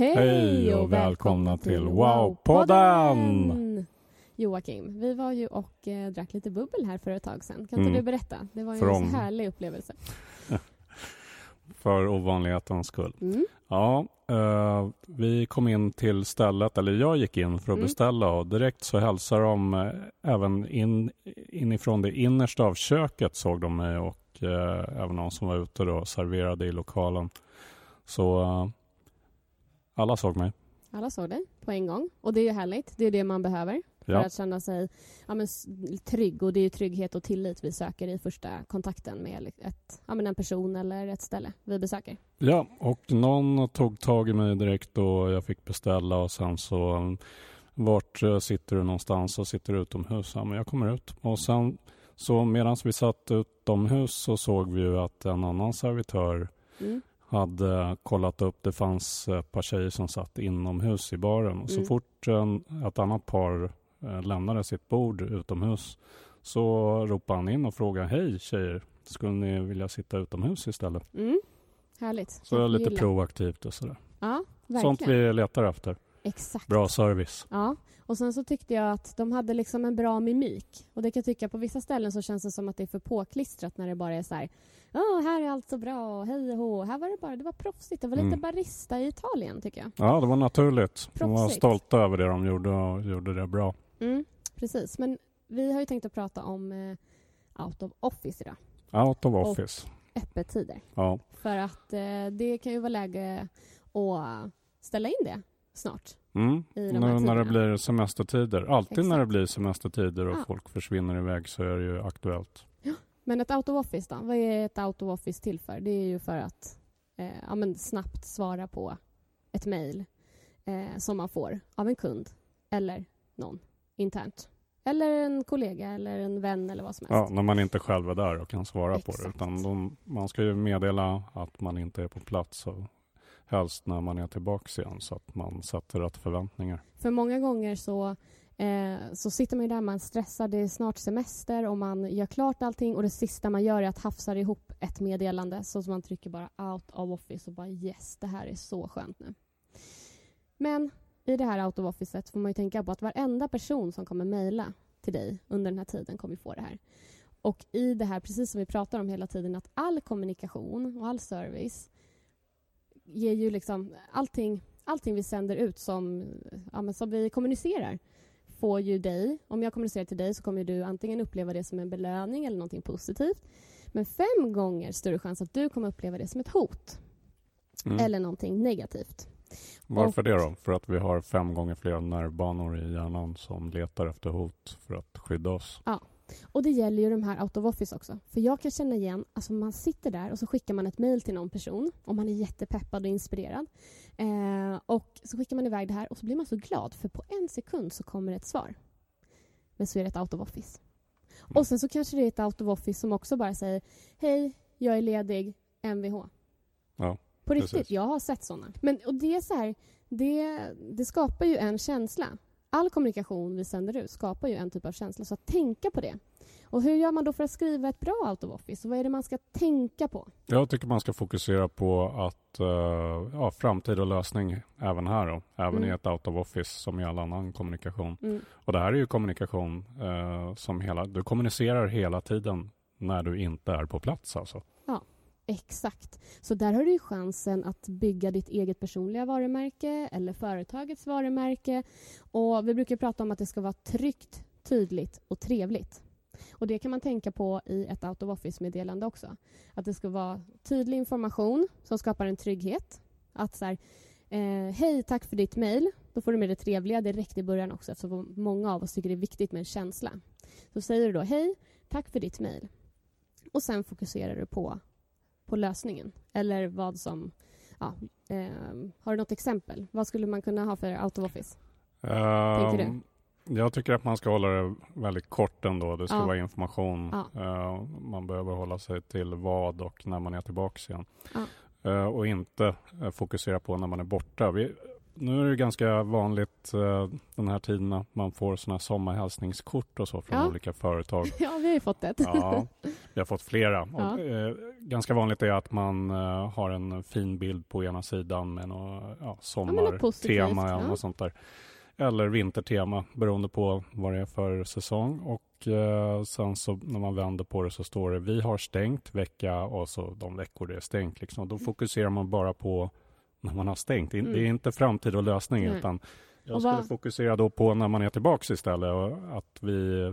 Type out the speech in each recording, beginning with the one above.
Hej, Hej och välkomna till Wow-podden! Joakim, vi var ju och eh, drack lite bubbel här för ett tag sedan. Kan inte Mm. du berätta? Det var ju Från- en så härlig upplevelse. För ovanlighetens skull. Mm. Ja, eh, vi kom in till stället, eller jag gick in för att Mm. beställa och direkt så hälsar de eh, även in, inifrån det innersta av köket såg de mig och eh, även någon som var ute och serverade i lokalen. Så eh, alla såg mig. Alla såg dig på en gång. Och det är ju härligt. Det är det man behöver för Ja. att känna sig ja, men, trygg. Och det är ju trygghet och tillit vi söker i första kontakten med ett, ja, men en person eller ett ställe vi besöker. Ja, och någon tog tag i mig direkt och jag fick beställa och sen så vart eh, sitter du någonstans och sitter du utomhus? Ja, men jag kommer ut. Och sen så medan vi satt utomhus så såg vi ju att en annan servitör Mm. Hade kollat upp. Det fanns ett par tjejer som satt inomhus i baren. Och Så Mm. fort ett annat par eh, lämnade sitt bord utomhus så ropade han in och frågade Hej tjejer, skulle ni vilja sitta utomhus istället? Mm. Härligt. Så lite Gillar. proaktivt och sådär. Ja, verkligen. Sånt vi letar efter. Exakt. Bra service. Ja, och sen så tyckte jag att de hade liksom en bra mimik. Och det kan jag tycka på vissa ställen så känns det som att det är för påklistrat när det bara är så här. Ja, här är allt så bra, hej och hå. Här var det bara, det var proffsigt. Det var lite Mm. barista i Italien tycker jag. Ja, det var naturligt. De var Proffsigt. stolta över det de gjorde och gjorde det bra. Mm, precis, men vi har ju tänkt att prata om eh, out of office idag. Out of office. Öppettider. Ja. För att eh, det kan ju vara läge att ställa in det snart. Mm. De Nu här när det blir semestertider. Alltid när det Exakt. blir semestertider och Ja. folk försvinner iväg så är det ju aktuellt. Men ett out of office då? Vad är ett out of office till för? Det är ju för att eh, ja, men snabbt svara på ett mejl eh, som man får av en kund eller någon internt. Eller en kollega eller en vän eller vad som Ja, helst. när man inte själv är där och kan svara på det. Exakt. Utan de, man ska ju meddela att man inte är på plats och helst när man är tillbaka igen så att man sätter rätt förväntningar. För många gånger så, eh, så sitter man ju där, man stressar, det är snart semester och man gör klart allting och det sista man gör är att hafsa ihop ett meddelande så att man trycker bara out of office och bara yes, det här är så skönt nu. Men i det här out of officet får man ju tänka på att varenda person som kommer mejla till dig under den här tiden kommer få det här. Och i det här, precis som vi pratar om hela tiden, att all kommunikation och all service ger ju liksom allting, allting vi sänder ut som, ja, som vi kommunicerar får ju dig, om jag kommunicerar till dig så kommer du antingen uppleva det som en belöning eller någonting positivt. Men fem gånger större chans att du kommer uppleva det som ett hot Mm. eller någonting negativt. Varför och- det då? För att vi har fem gånger fler nervbanor i hjärnan som letar efter hot för att skydda oss. Och det gäller ju de här out of office också. För jag kan känna igen, alltså man sitter där och så skickar man ett mejl till någon person om man är jättepeppad och inspirerad. Eh, och så skickar man iväg det här och så blir man så glad för på en sekund så kommer ett svar. Men så är det ett out of office. Och sen så kanske det är ett out of office som också bara säger Hej, jag är ledig, Mvh. Ja, På riktigt, precis. jag har sett sådana. Men och det är så här, det, det skapar ju en känsla. All kommunikation vi sänder ut skapar ju en typ av känsla, så att tänka på det. Och hur gör man då för att skriva ett bra out of office? Och vad är det man ska tänka på? Jag tycker man ska fokusera på att uh, ja, framtid och lösning även här då. Även Mm. i ett out of office som i all annan kommunikation. Mm. Och det här är ju kommunikation eh, som hela, du kommunicerar hela tiden när du inte är på plats alltså. Exakt. Så där har du chansen att bygga ditt eget personliga varumärke eller företagets varumärke. Och Vi brukar prata om att det ska vara tryggt, tydligt och trevligt. Och Det kan man tänka på i ett out of office-meddelande också. Att det ska vara tydlig information som skapar en trygghet. Att så här, eh, Hej, tack för ditt mejl. Då får du med det trevliga direkt i början också eftersom många av oss tycker det är viktigt med en känsla. Så säger du då Hej, tack för ditt mejl. Och sen fokuserar du på, på lösningen. Eller vad som... Ja, eh, har du något exempel? Vad skulle man kunna ha för out of office? Tänker du? Ehm, Jag tycker att man ska hålla det väldigt kort ändå. Det ska Ja. vara information. Ja. Eh, man behöver hålla sig till vad och när man är tillbaka igen. Ja. Eh, och inte eh, fokusera på när man är borta. Vi, nu är det ganska vanligt eh, den här tiden att man får såna sommarhälsningskort och så från Ja. olika företag. Ja, vi har ju fått ett. Ja, vi har fått flera. Ja. Och, eh, ganska vanligt är att man eh, har en fin bild på ena sidan med något ja, sommartema eller ja. något sånt där. Eller vintertema beroende på vad det är för säsong. Och eh, sen så när man vänder på det så står det vi har stängt vecka och så de veckor det är stängt. Liksom. Då fokuserar man bara på när man har stängt. Mm. Det är inte framtid och lösning Nej. utan jag Och skulle vad- fokusera då på när man är tillbaks istället och att vi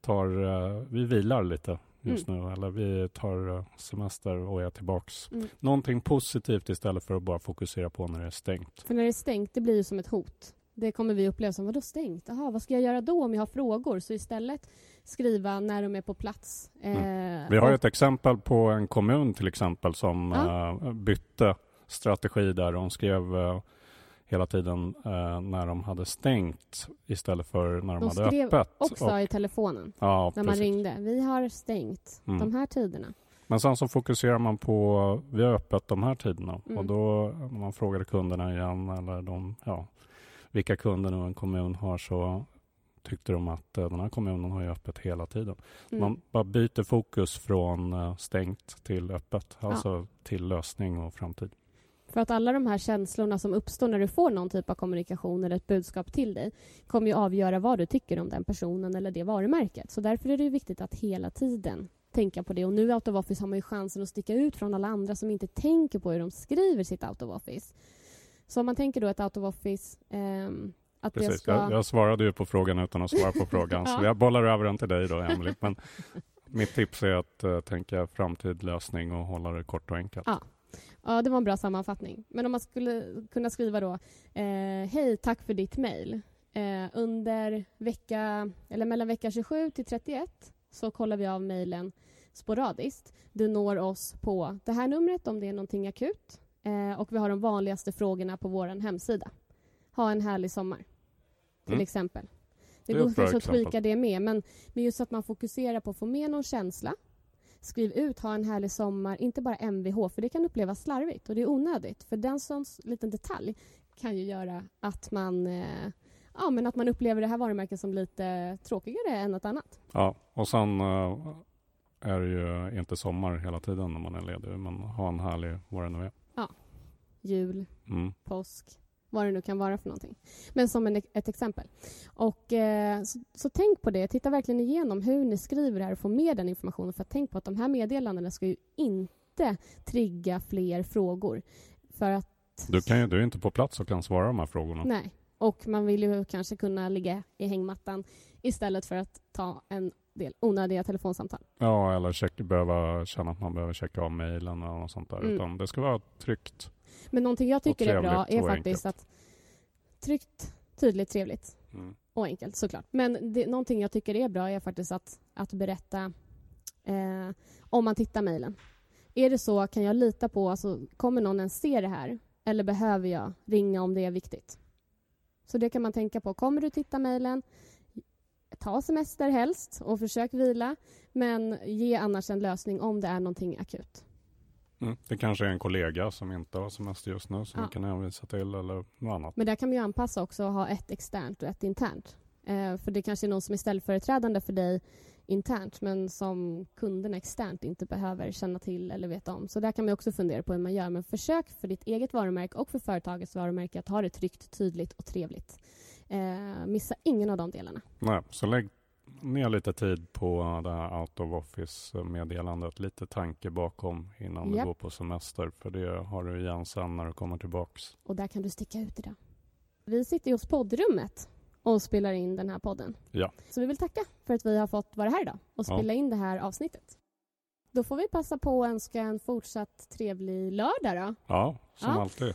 tar, eh, vi vilar lite just nu eller vi tar eh, semester och är tillbaks. Mm. Någonting positivt istället för att bara fokusera på när det är stängt. För när det är stängt, det blir ju som ett hot. Det kommer vi uppleva som, vadå stängt? Jaha, vad ska jag göra då om jag har frågor? Så istället skriva när de är på plats. Eh, Vi har och- ett exempel på en kommun till exempel som Ja. eh, bytte strategi där. De skrev eh, hela tiden eh, när de hade stängt istället för när de, De hade skrev öppet. också Och- i telefonen ja, när man precis. ringde. Vi har stängt Mm. de här tiderna. Men sen så fokuserar man på vi har öppet de här tiderna Mm. och då när man frågade kunderna igen eller de, ja, vilka kunder nu en kommun har så tyckte de att eh, den här kommunen har ju öppet hela tiden. Mm. Man bara byter fokus från eh, stängt till öppet, alltså till lösning och framtid. För att alla de här känslorna som uppstår när du får någon typ av kommunikation eller ett budskap till dig kommer ju avgöra vad du tycker om den personen eller det varumärket. Så därför är det viktigt att hela tiden tänka på det. Och nu Out of Office har man ju chansen att sticka ut från alla andra som inte tänker på hur de skriver sitt Out of Office. Så om man tänker då ett Out of Office ehm, att Precis. ska... Jag, jag svarade ju på frågan utan att svara på frågan, så Ja. jag bollar över den till dig då. Men mitt tips är att eh, tänka framtid, lösning och hålla det kort och enkelt. Ja. Ja, det var en bra sammanfattning. Men om man skulle kunna skriva då eh, Hej, tack för ditt mejl. Eh, under vecka, eller mellan vecka 27 till 31 så kollar vi av mejlen sporadiskt. Du når oss på det här numret om det är någonting akut. Eh, och vi har de vanligaste frågorna på vår hemsida. Ha en härlig sommar, till Mm. exempel. Det går kanske att exempel. tweaka det med, men, men just att man fokuserar på att få med någon känsla Skriv ut ha en härlig sommar, inte bara MVH, för det kan upplevas slarvigt och det är onödigt. För den sån liten detalj kan ju göra att man, eh, ja, men att man upplever det här varumärket som lite tråkigare än något annat. Ja, och sen eh, är det ju inte sommar hela tiden när man är ledig, men ha en härlig vad det nu är. Jul, Mm. påsk, vad det nu kan vara för någonting. Men som en, ett exempel. Och, eh, så, så tänk på det. Titta verkligen igenom hur ni skriver det här och få med den informationen. För att tänk på att de här meddelandena ska ju inte trigga fler frågor. För att Du, kan ju, du är inte på plats och kan svara de här frågorna. Nej. Och man vill ju kanske kunna ligga i hängmattan istället för att ta en del onödiga telefonsamtal. Ja, eller check, behöva känna att man behöver checka av mejlen eller något sånt där. Mm. Utan det ska vara tryggt. Men någonting jag tycker är bra är faktiskt att tryggt, tydligt, trevligt Mm. och enkelt såklart. Men det, någonting jag tycker är bra är faktiskt att, att berätta eh, om man tittar mejlen. Är det så, kan jag lita på, alltså, kommer någon ens se det här? Eller behöver jag ringa om det är viktigt? Så det kan man tänka på. Kommer du titta mejlen, ta semester helst och försök vila. Men ge annars en lösning om det är någonting akut. Mm. Det kanske är en kollega som inte har semester just nu som Ja. vi kan hänvisa till eller något annat. Men där kan man ju anpassa också och ha ett externt och ett internt. Eh, för det kanske är någon som är ställföreträdande för dig internt men som kunderna externt inte behöver känna till eller veta om. Så där kan man också fundera på hur man gör. Men försök för ditt eget varumärke och för företagets varumärke att ha det tryggt, tydligt och trevligt. Eh, missa ingen av de delarna. Nej, så lägg ner lite tid på det här out of office-meddelandet. Lite tanke bakom innan du Japp. går på semester. För det har du igen sen när du kommer tillbaks. Och där kan du sticka ut idag. Vi sitter ju hos poddrummet och spelar in den här podden. Ja. Så vi vill tacka för att vi har fått vara här idag och Ja. spela in det här avsnittet. Då får vi passa på att önska en fortsatt trevlig lördag då. Ja, som Ja. alltid.